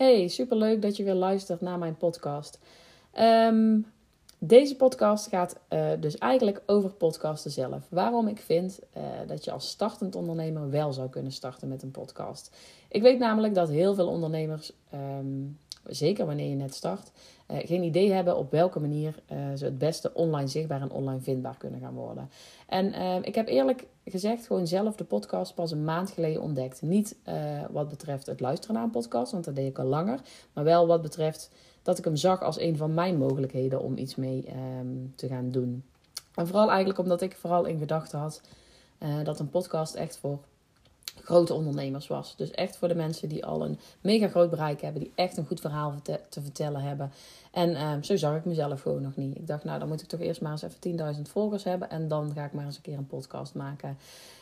Hey, superleuk dat je weer luistert naar mijn podcast. Ehm, deze podcast gaat uh, dus eigenlijk over podcasten zelf. Waarom ik vind uh, dat je als startend ondernemer wel zou kunnen starten met een podcast. Ik weet namelijk dat heel veel ondernemers, um, zeker wanneer je net start, uh, geen idee hebben op welke manier ze het beste online zichtbaar en online vindbaar kunnen gaan worden. En ehm, ik heb eerlijk gezegd gewoon zelf de podcast pas een maand geleden ontdekt. Niet wat betreft het luisteren naar een podcast, want dat deed ik al langer. Maar wel wat betreft dat ik hem zag als een van mijn mogelijkheden om iets mee um, te gaan doen. En vooral eigenlijk omdat ik vooral in gedachten had dat een podcast echt voor grote ondernemers was. Dus echt voor de mensen die al een mega groot bereik hebben, die echt een goed verhaal te vertellen hebben. En um, zo zag ik mezelf gewoon nog niet. Ik dacht, nou dan moet ik toch eerst maar eens even 10.000 volgers hebben en dan ga ik maar eens een keer een podcast maken.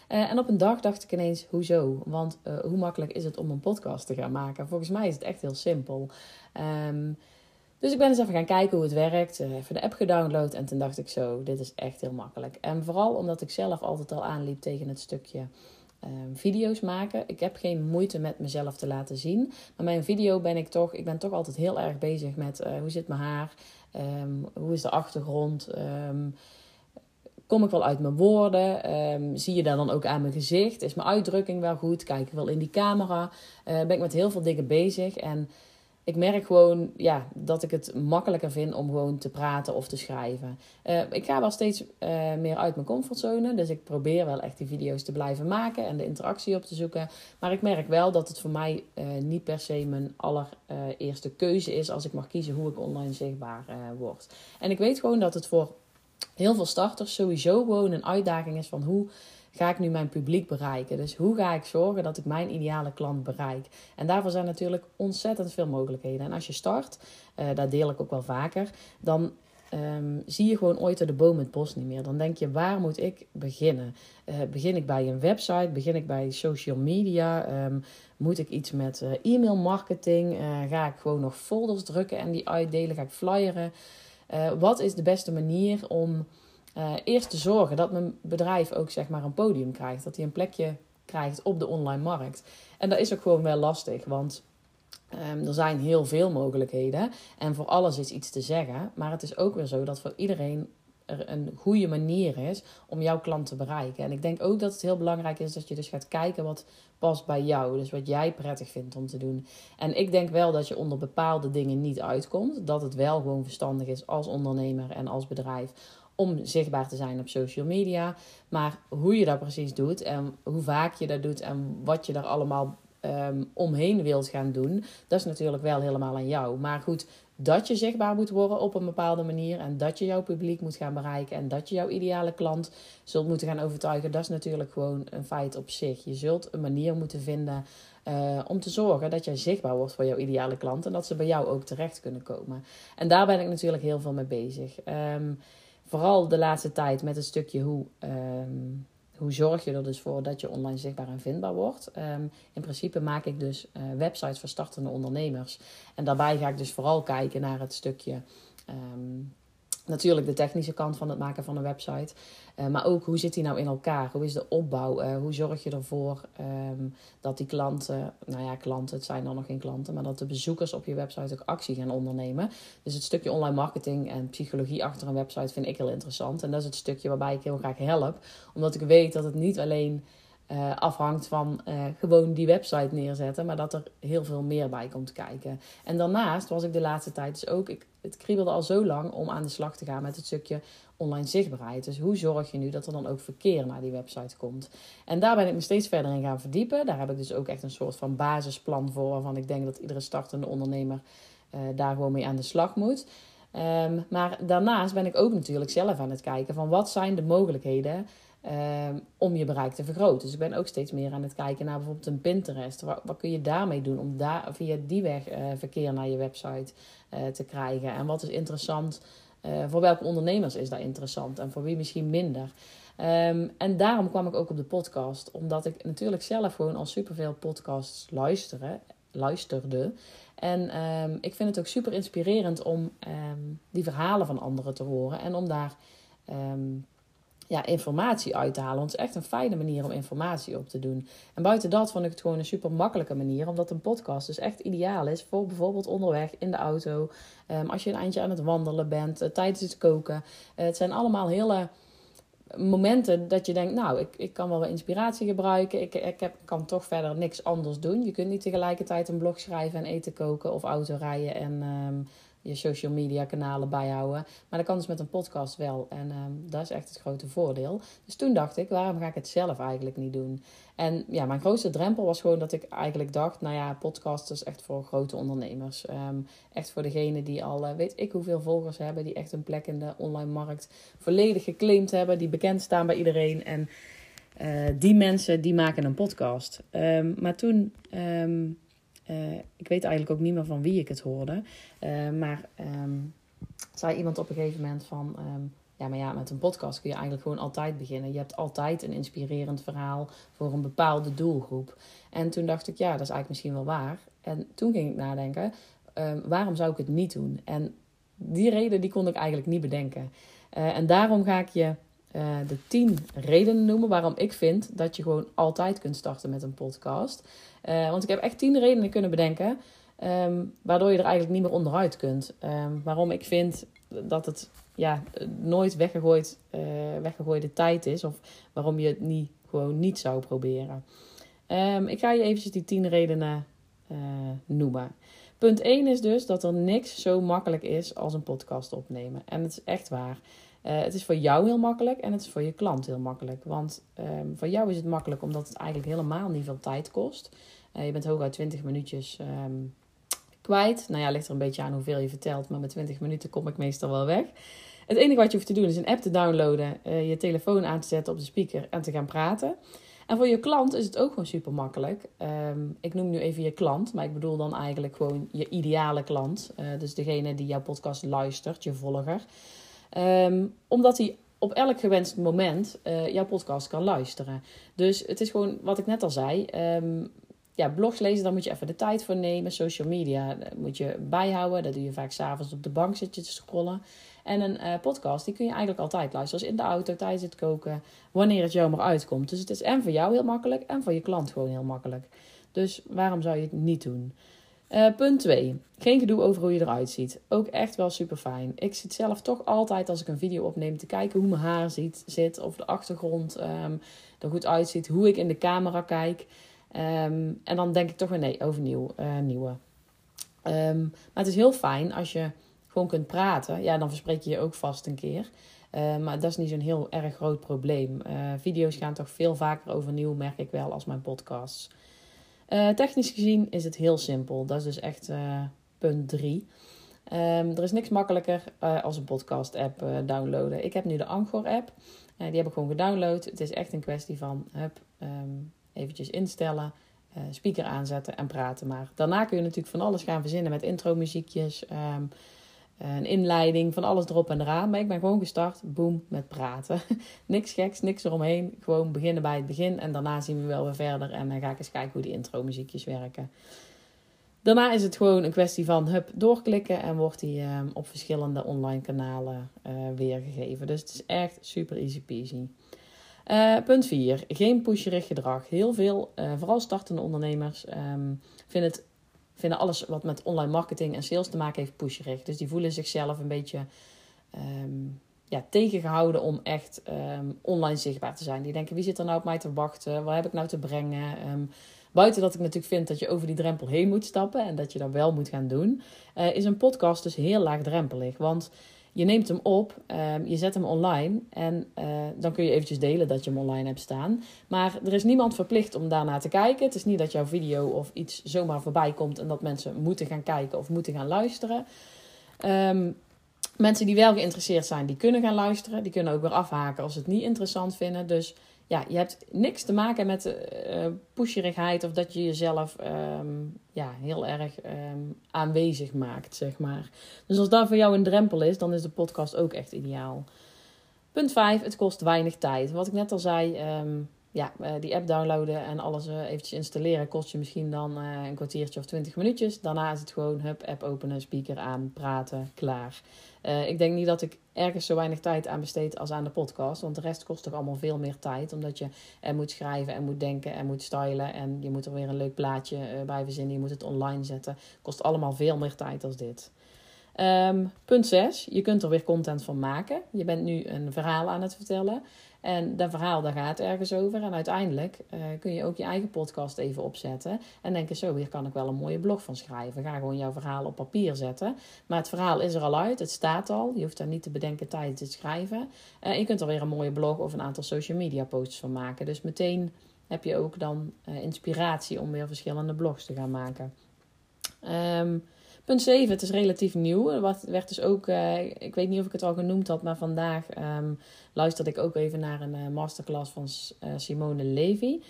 Uh, en op een dag dacht ik ineens, hoezo? Want uh, hoe makkelijk is het om een podcast te gaan maken? Volgens mij is het echt heel simpel. Um, dus ik ben eens even gaan kijken hoe het werkt. Uh, even de app gedownload en toen dacht ik zo, dit is echt heel makkelijk. En vooral omdat ik zelf altijd al aanliep tegen het stukje um, video's maken. Ik heb geen moeite met mezelf te laten zien. Maar mijn video ben ik toch, ik ben toch altijd heel erg bezig met uh, hoe zit mijn haar? Um, hoe is de achtergrond? Um, kom ik wel uit mijn woorden? Zie je daar dan ook aan mijn gezicht? Is mijn uitdrukking wel goed? Kijk ik wel in die camera? Uh, ben ik met heel veel dingen bezig. En ik merk gewoon ja, dat ik het makkelijker vind om gewoon te praten of te schrijven. Uh, ik ga wel steeds uh, meer uit mijn comfortzone. Dus ik probeer wel echt die video's te blijven maken en de interactie op te zoeken. Maar ik merk wel dat het voor mij uh, niet per se mijn allereerste keuze is als ik mag kiezen hoe ik online zichtbaar word. En ik weet gewoon dat het voor heel veel starters sowieso gewoon een uitdaging is van hoe ga ik nu mijn publiek bereiken? Dus hoe ga ik zorgen dat ik mijn ideale klant bereik? En daarvoor zijn natuurlijk ontzettend veel mogelijkheden. En als je start, uh, dat deel ik ook wel vaker, dan um, zie je gewoon ooit de boom het bos niet meer. Dan denk je, waar moet ik beginnen? Uh, begin ik bij een website? Begin ik bij social media? Um, moet ik iets met uh, e-mail marketing? ga ik gewoon nog folders drukken en die uitdelen? Ga ik flyeren? wat is de beste manier om uh, eerst te zorgen dat mijn bedrijf ook zeg maar een podium krijgt. Dat hij een plekje krijgt op de online markt. En dat is ook gewoon wel lastig, want um, er zijn heel veel mogelijkheden. En voor alles is iets te zeggen. Maar het is ook weer zo dat voor iedereen er een goede manier is om jouw klant te bereiken. En ik denk ook dat het heel belangrijk is dat je dus gaat kijken wat past bij jou. Dus wat jij prettig vindt om te doen. En ik denk wel dat je onder bepaalde dingen niet uitkomt. Dat het wel gewoon verstandig is als ondernemer en als bedrijf om zichtbaar te zijn op social media. Maar hoe je dat precies doet en hoe vaak je dat doet en wat je daar allemaal um, omheen wilt gaan doen, dat is natuurlijk wel helemaal aan jou. Maar goed, dat je zichtbaar moet worden op een bepaalde manier en dat je jouw publiek moet gaan bereiken en dat je jouw ideale klant zult moeten gaan overtuigen, dat is natuurlijk gewoon een feit op zich. Je zult een manier moeten vinden uh, om te zorgen dat jij zichtbaar wordt voor jouw ideale klant en dat ze bij jou ook terecht kunnen komen. En daar ben ik natuurlijk heel veel mee bezig. Um, vooral de laatste tijd met een stukje hoe, um, hoe zorg je er dus voor dat je online zichtbaar en vindbaar wordt. Um, in principe maak ik dus uh, websites voor startende ondernemers. En daarbij ga ik dus vooral kijken naar het stukje um, natuurlijk de technische kant van het maken van een website. Uh, maar ook hoe zit die nou in elkaar? Hoe is de opbouw? Uh, hoe zorg je ervoor um, dat die klanten, nou ja, klanten, het zijn dan nog geen klanten, maar dat de bezoekers op je website ook actie gaan ondernemen. Dus het stukje online marketing en psychologie achter een website vind ik heel interessant. En dat is het stukje waarbij ik heel graag help, omdat ik weet dat het niet alleen uh, afhangt van uh, gewoon die website neerzetten, maar dat er heel veel meer bij komt kijken. En daarnaast was ik de laatste tijd dus ook, ik, het kriebelde al zo lang om aan de slag te gaan met het stukje online zichtbaarheid. Dus hoe zorg je nu dat er dan ook verkeer naar die website komt? En daar ben ik me steeds verder in gaan verdiepen. Daar heb ik dus ook echt een soort van basisplan voor, waarvan ik denk dat iedere startende ondernemer uh, daar gewoon mee aan de slag moet. Um, maar daarnaast ben ik ook natuurlijk zelf aan het kijken van wat zijn de mogelijkheden Um, om je bereik te vergroten. Dus ik ben ook steeds meer aan het kijken naar bijvoorbeeld een Pinterest. Wat, wat kun je daarmee doen om daar via die weg uh, verkeer naar je website uh, te krijgen? En wat is interessant? Uh, voor welke ondernemers is dat interessant en voor wie misschien minder? Um, en daarom kwam ik ook op de podcast, omdat ik natuurlijk zelf gewoon al superveel podcasts luisteren, luisterde. En um, ik vind het ook super inspirerend om die verhalen van anderen te horen en om daar ja, informatie uit te halen. Want het is echt een fijne manier om informatie op te doen. En buiten dat vond ik het gewoon een super makkelijke manier. Omdat een podcast dus echt ideaal is voor bijvoorbeeld onderweg in de auto. Um, als je een eindje aan het wandelen bent, uh, tijdens het koken. Uh, het zijn allemaal hele momenten dat je denkt, nou, ik, ik kan wel wat inspiratie gebruiken. Ik, ik heb, kan toch verder niks anders doen. Je kunt niet tegelijkertijd een blog schrijven en eten koken of autorijden en um, je social media kanalen bijhouden. Maar dat kan dus met een podcast wel. En um, dat is echt het grote voordeel. Dus toen dacht ik, waarom ga ik het zelf eigenlijk niet doen? En ja, mijn grootste drempel was gewoon dat ik eigenlijk dacht, nou ja, podcast is echt voor grote ondernemers. Um, echt voor degene die al, uh, weet ik hoeveel volgers hebben, die echt een plek in de online markt volledig geclaimd hebben, die bekend staan bij iedereen. En uh, die mensen, die maken een podcast. Um, maar toen... Uh, ik weet eigenlijk ook niet meer van wie ik het hoorde. Uh, maar um, zei iemand op een gegeven moment van... Um, ja, maar ja, met een podcast kun je eigenlijk gewoon altijd beginnen. Je hebt altijd een inspirerend verhaal voor een bepaalde doelgroep. En toen dacht ik, ja, dat is eigenlijk misschien wel waar. En toen ging ik nadenken, um, waarom zou ik het niet doen? En die reden die kon ik eigenlijk niet bedenken. Uh, en daarom ga ik je uh, de tien redenen noemen waarom ik vind dat je gewoon altijd kunt starten met een podcast. Uh, want ik heb echt tien redenen kunnen bedenken. Um, waardoor je er eigenlijk niet meer onderuit kunt. Um, waarom ik vind dat het ja, nooit weggegooid, uh, weggegooide tijd is. Of waarom je het niet, gewoon niet zou proberen. Um, ik ga je eventjes die tien redenen noemen. Punt 1 is dus dat er niks zo makkelijk is als een podcast opnemen. En het is echt waar. Uh, het is voor jou heel makkelijk en het is voor je klant heel makkelijk. Want um, voor jou is het makkelijk omdat het eigenlijk helemaal niet veel tijd kost. Uh, je bent hooguit 20 minuutjes um, kwijt. Nou ja, ligt er een beetje aan hoeveel je vertelt, maar met 20 minuten kom ik meestal wel weg. Het enige wat je hoeft te doen is een app te downloaden, uh, je telefoon aan te zetten op de speaker en te gaan praten. En voor je klant is het ook gewoon super makkelijk. Um, ik noem nu even je klant, maar ik bedoel dan eigenlijk gewoon je ideale klant. dus degene die jouw podcast luistert, je volger. Um, omdat hij op elk gewenst moment uh, jouw podcast kan luisteren. Dus het is gewoon wat ik net al zei. Um, ja, blogs lezen, daar moet je even de tijd voor nemen. Social media moet je bijhouden. Dat doe je vaak s'avonds op de bank zit je te scrollen. En een uh, podcast, die kun je eigenlijk altijd luisteren. Dus in de auto, tijdens het koken, wanneer het jou maar uitkomt. Dus het is en voor jou heel makkelijk en voor je klant gewoon heel makkelijk. Dus waarom zou je het niet doen? Uh, punt 2. Geen gedoe over hoe je eruit ziet. Ook echt wel super fijn. Ik zit zelf toch altijd als ik een video opneem te kijken hoe mijn haar ziet, zit. Of de achtergrond um, er goed uitziet. Hoe ik in de camera kijk. Um, en dan denk ik toch weer nee, overnieuw. Uh, nieuwe. Um, maar het is heel fijn als je gewoon kunt praten. Ja, dan verspreek je je ook vast een keer. Uh, maar dat is niet zo'n heel erg groot probleem. Video's gaan toch veel vaker overnieuw, merk ik wel, als mijn podcasts. Uh, technisch gezien is het heel simpel. Dat is dus echt uh, punt 3. Um, er is niks makkelijker uh, als een podcast-app downloaden. Ik heb nu de Anchor-app. die heb ik gewoon gedownload. Het is echt een kwestie van hup, um, eventjes instellen, speaker aanzetten en praten maar. Daarna kun je natuurlijk van alles gaan verzinnen met intro-muziekjes, um, een inleiding, van alles erop en eraan. Maar ik ben gewoon gestart, boem, met praten. niks geks, niks eromheen. Gewoon beginnen bij het begin en daarna zien we wel weer verder. En dan ga ik eens kijken hoe die intro muziekjes werken. Daarna is het gewoon een kwestie van hup, doorklikken en wordt die uh, op verschillende online kanalen uh, weergegeven. Dus het is echt super easy peasy. Uh, punt 4. Geen pusherig gedrag. Heel veel, vooral startende ondernemers, um, vinden het vinden alles wat met online marketing en sales te maken heeft pusherig. Dus die voelen zichzelf een beetje um, ja, tegengehouden om echt um, online zichtbaar te zijn. Die denken, wie zit er nou op mij te wachten? Wat heb ik nou te brengen? Um, buiten dat ik natuurlijk vind dat je over die drempel heen moet stappen en dat je dat wel moet gaan doen, uh, is een podcast dus heel laagdrempelig. Want je neemt hem op, um, je zet hem online en uh, dan kun je eventjes delen dat je hem online hebt staan. Maar er is niemand verplicht om daarna te kijken. Het is niet dat jouw video of iets zomaar voorbij komt en dat mensen moeten gaan kijken of moeten gaan luisteren. Um, mensen die wel geïnteresseerd zijn, die kunnen gaan luisteren. Die kunnen ook weer afhaken als ze het niet interessant vinden. Dus ja, je hebt niks te maken met uh, pusherigheid of dat je jezelf um, ja, heel erg um, aanwezig maakt, zeg maar. Dus als dat voor jou een drempel is, dan is de podcast ook echt ideaal. Punt 5, het kost weinig tijd. Wat ik net al zei, um, ja, die app downloaden en alles eventjes installeren kost je misschien dan een kwartiertje of twintig minuutjes. Daarna is het gewoon hup, app openen, speaker aan, praten, klaar. ik denk niet dat ik ergens zo weinig tijd aan besteed als aan de podcast. Want de rest kost toch allemaal veel meer tijd. Omdat je er moet schrijven en moet denken en moet stylen. En je moet er weer een leuk plaatje bij verzinnen. Je moet het online zetten. Kost allemaal veel meer tijd als dit. Ehm, punt 6. Je kunt er weer content van maken. Je bent nu een verhaal aan het vertellen. En dat verhaal, daar gaat ergens over. En uiteindelijk uh, kun je ook je eigen podcast even opzetten. En denken, zo, hier kan ik wel een mooie blog van schrijven. Ga gewoon jouw verhaal op papier zetten. Maar het verhaal is er al uit, het staat al. Je hoeft daar niet te bedenken tijdens het schrijven. Uh, en je kunt er weer een mooie blog of een aantal social media posts van maken. Dus meteen heb je ook dan uh, inspiratie om weer verschillende blogs te gaan maken. Um, Punt 7, het is relatief nieuw. Wat werd dus ook, uh, ik weet niet of ik het al genoemd had, maar vandaag um, luisterde ik ook even naar een uh, masterclass van uh, Simone Levy.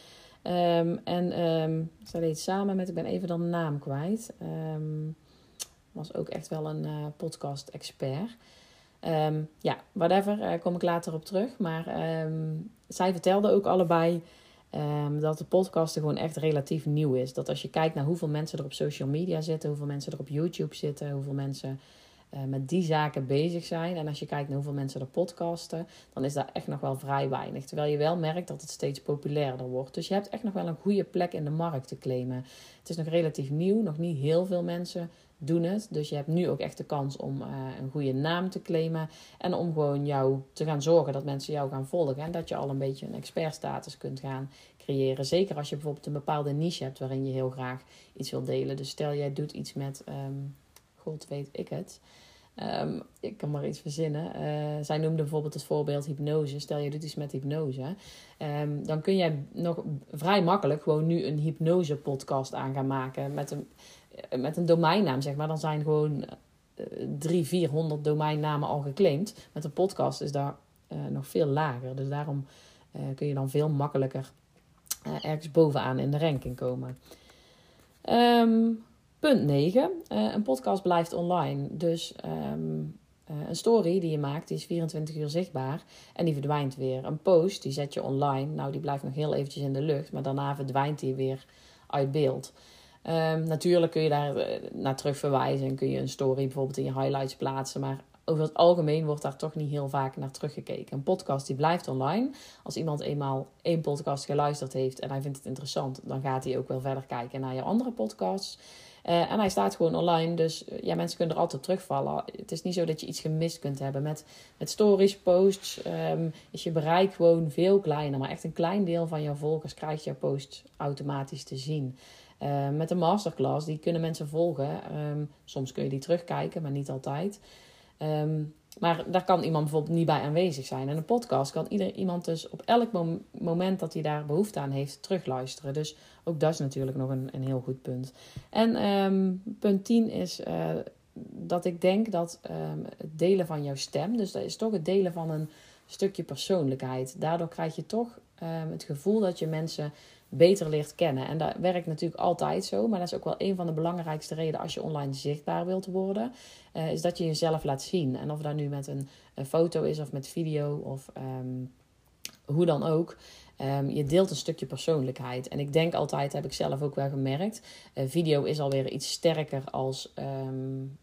Um, en um, zij deed samen met, ik ben even dan naam kwijt. was ook echt wel een podcast-expert. ja, whatever, kom ik later op terug. Maar zij vertelde ook allebei Um, dat de podcast gewoon echt relatief nieuw is. Dat als je kijkt naar hoeveel mensen er op social media zitten, hoeveel mensen er op YouTube zitten, hoeveel mensen uh, met die zaken bezig zijn. En als je kijkt naar hoeveel mensen er podcasten, dan is daar echt nog wel vrij weinig. Terwijl je wel merkt dat het steeds populairder wordt. Dus je hebt echt nog wel een goede plek in de markt te claimen. Het is nog relatief nieuw, nog niet heel veel mensen doen het. Dus je hebt nu ook echt de kans om uh, een goede naam te claimen. En om gewoon jou te gaan zorgen dat mensen jou gaan volgen. En dat je al een beetje een expertstatus kunt gaan creëren. Zeker als je bijvoorbeeld een bepaalde niche hebt waarin je heel graag iets wil delen. Dus stel jij doet iets met, um, god weet ik het. Um, ik kan maar iets verzinnen. Uh, zij noemde bijvoorbeeld het voorbeeld hypnose. Stel je doet iets met hypnose. Um, dan kun jij nog vrij makkelijk gewoon nu een hypnose podcast aan gaan maken. Met een, eh, met een domeinnaam, zeg maar. Dan zijn gewoon uh, drie, vierhonderd domeinnamen al geclaimd. Met een podcast is daar uh, nog veel lager. Dus daarom kun je dan veel makkelijker ergens bovenaan in de ranking komen. Um, punt 9. een podcast blijft online. Dus um, een story die je maakt, die is 24 uur zichtbaar en die verdwijnt weer. Een post, die zet je online. Nou, die blijft nog heel eventjes in de lucht, maar daarna verdwijnt die weer uit beeld. Um, natuurlijk kun je daar eh, naar terug verwijzen en kun je een story bijvoorbeeld in je highlights plaatsen. Maar over het algemeen wordt daar toch niet heel vaak naar teruggekeken. Een podcast die blijft online. Als iemand eenmaal één podcast geluisterd heeft en hij vindt het interessant, dan gaat hij ook wel verder kijken naar je andere podcasts. Uh, en hij staat gewoon online, dus uh, ja, mensen kunnen er altijd terugvallen. Het is niet zo dat je iets gemist kunt hebben. Met, met stories, posts um, is je bereik gewoon veel kleiner. Maar echt een klein deel van jouw volgers krijgt jouw post automatisch te zien. Uh, met een masterclass, die kunnen mensen volgen. Um, soms kun je die terugkijken, maar niet altijd. Um, maar daar kan iemand bijvoorbeeld niet bij aanwezig zijn. En een podcast kan ieder, iemand dus op elk moment dat hij daar behoefte aan heeft terugluisteren. Dus ook dat is natuurlijk nog een, een heel goed punt. En um, punt 10 is uh, dat ik denk dat het delen van jouw stem, dus dat is toch het delen van een stukje persoonlijkheid. Daardoor krijg je toch het gevoel dat je mensen beter leert kennen. En dat werkt natuurlijk altijd zo, maar dat is ook wel een van de belangrijkste redenen als je online zichtbaar wilt worden, uh, is dat je jezelf laat zien. En of dat nu met een, foto is of met video of um, hoe dan ook. Um, je deelt een stukje persoonlijkheid. En ik denk altijd, heb ik zelf ook wel gemerkt, uh, video is alweer iets sterker als um,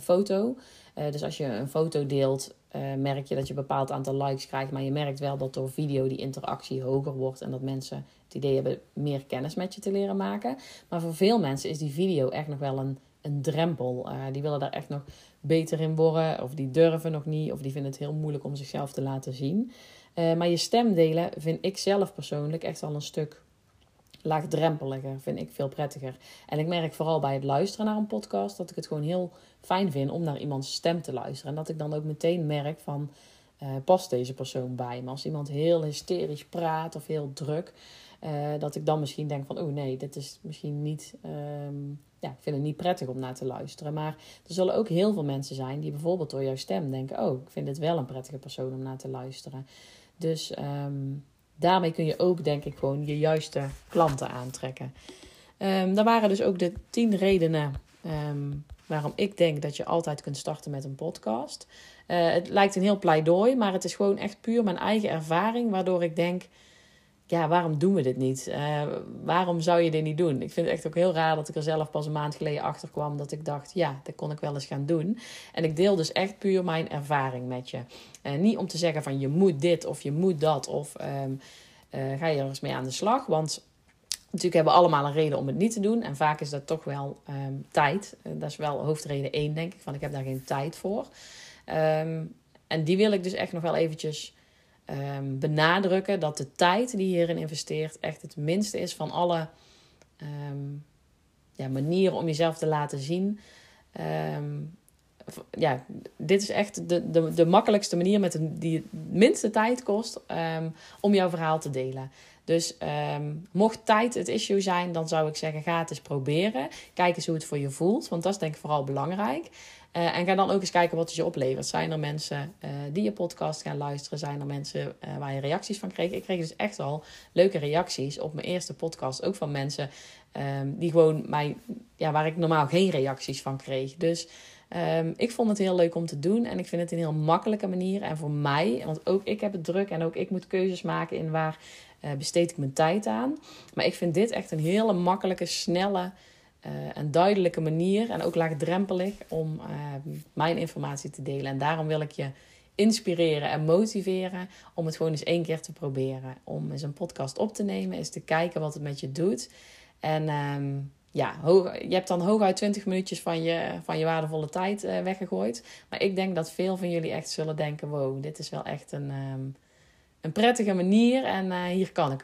foto. dus als je een foto deelt, uh, merk je dat je een bepaald aantal likes krijgt. Maar je merkt wel dat door video die interactie hoger wordt. En dat mensen het idee hebben meer kennis met je te leren maken. Maar voor veel mensen is die video echt nog wel een, een drempel. Die willen daar echt nog beter in worden. Of die durven nog niet. Of die vinden het heel moeilijk om zichzelf te laten zien. Maar je stem delen vind ik zelf persoonlijk echt al een stuk laagdrempeliger. Vind ik veel prettiger. En ik merk vooral bij het luisteren naar een podcast dat ik het gewoon heel fijn vind om naar iemands stem te luisteren. En dat ik dan ook meteen merk van, uh, past deze persoon bij me? Als iemand heel hysterisch praat of heel druk, uh, dat ik dan misschien denk van, oh nee, dit is misschien niet, um, ja, ik vind het niet prettig om naar te luisteren. Maar er zullen ook heel veel mensen zijn die bijvoorbeeld door jouw stem denken, oh, ik vind het wel een prettige persoon om naar te luisteren. Dus um, daarmee kun je ook, denk ik, gewoon je juiste klanten aantrekken. Um, daar waren dus ook de tien redenen ehm, waarom ik denk dat je altijd kunt starten met een podcast. Uh, het lijkt een heel pleidooi, maar het is gewoon echt puur mijn eigen ervaring, waardoor ik denk ja, waarom doen we dit niet? Uh, waarom zou je dit niet doen? Ik vind het echt ook heel raar dat ik er zelf pas een maand geleden achter kwam dat ik dacht, ja, dat kon ik wel eens gaan doen. En ik deel dus echt puur mijn ervaring met je. Uh, niet om te zeggen van je moet dit of je moet dat of um, uh, ga je er eens mee aan de slag. Want natuurlijk hebben we allemaal een reden om het niet te doen. En vaak is dat toch wel um, tijd. dat is wel hoofdreden één, denk ik, van ik heb daar geen tijd voor. Um, en die wil ik dus echt nog wel eventjes um, benadrukken dat de tijd die je hierin investeert echt het minste is van alle um, ja, manieren om jezelf te laten zien. Um, ja, dit is echt de, de, de makkelijkste manier met de, die het minste tijd kost om jouw verhaal te delen. Dus mocht tijd het issue zijn, dan zou ik zeggen: ga het eens proberen. Kijk eens hoe het voor je voelt, want dat is denk ik vooral belangrijk. Uh, en ga dan ook eens kijken wat het je oplevert. Zijn er mensen uh, die je podcast gaan luisteren? Zijn er mensen uh, waar je reacties van kreeg? Ik kreeg dus echt al leuke reacties op mijn eerste podcast. Ook van mensen um, die gewoon mij, ja, waar ik normaal geen reacties van kreeg. Dus um, ik vond het heel leuk om te doen. En ik vind het een heel makkelijke manier. En voor mij, want ook ik heb het druk en ook ik moet keuzes maken in waar besteed ik mijn tijd aan. Maar ik vind dit echt een hele makkelijke, snelle uh, een duidelijke manier en ook laagdrempelig om uh, mijn informatie te delen. En daarom wil ik je inspireren en motiveren om het gewoon eens één keer te proberen. Om eens een podcast op te nemen, eens te kijken wat het met je doet. En um, ja, je hebt dan hooguit 20 minuutjes van je, van je waardevolle tijd weggegooid. Maar ik denk dat veel van jullie echt zullen denken: wow, dit is wel echt een, um, een prettige manier en hier kan ik.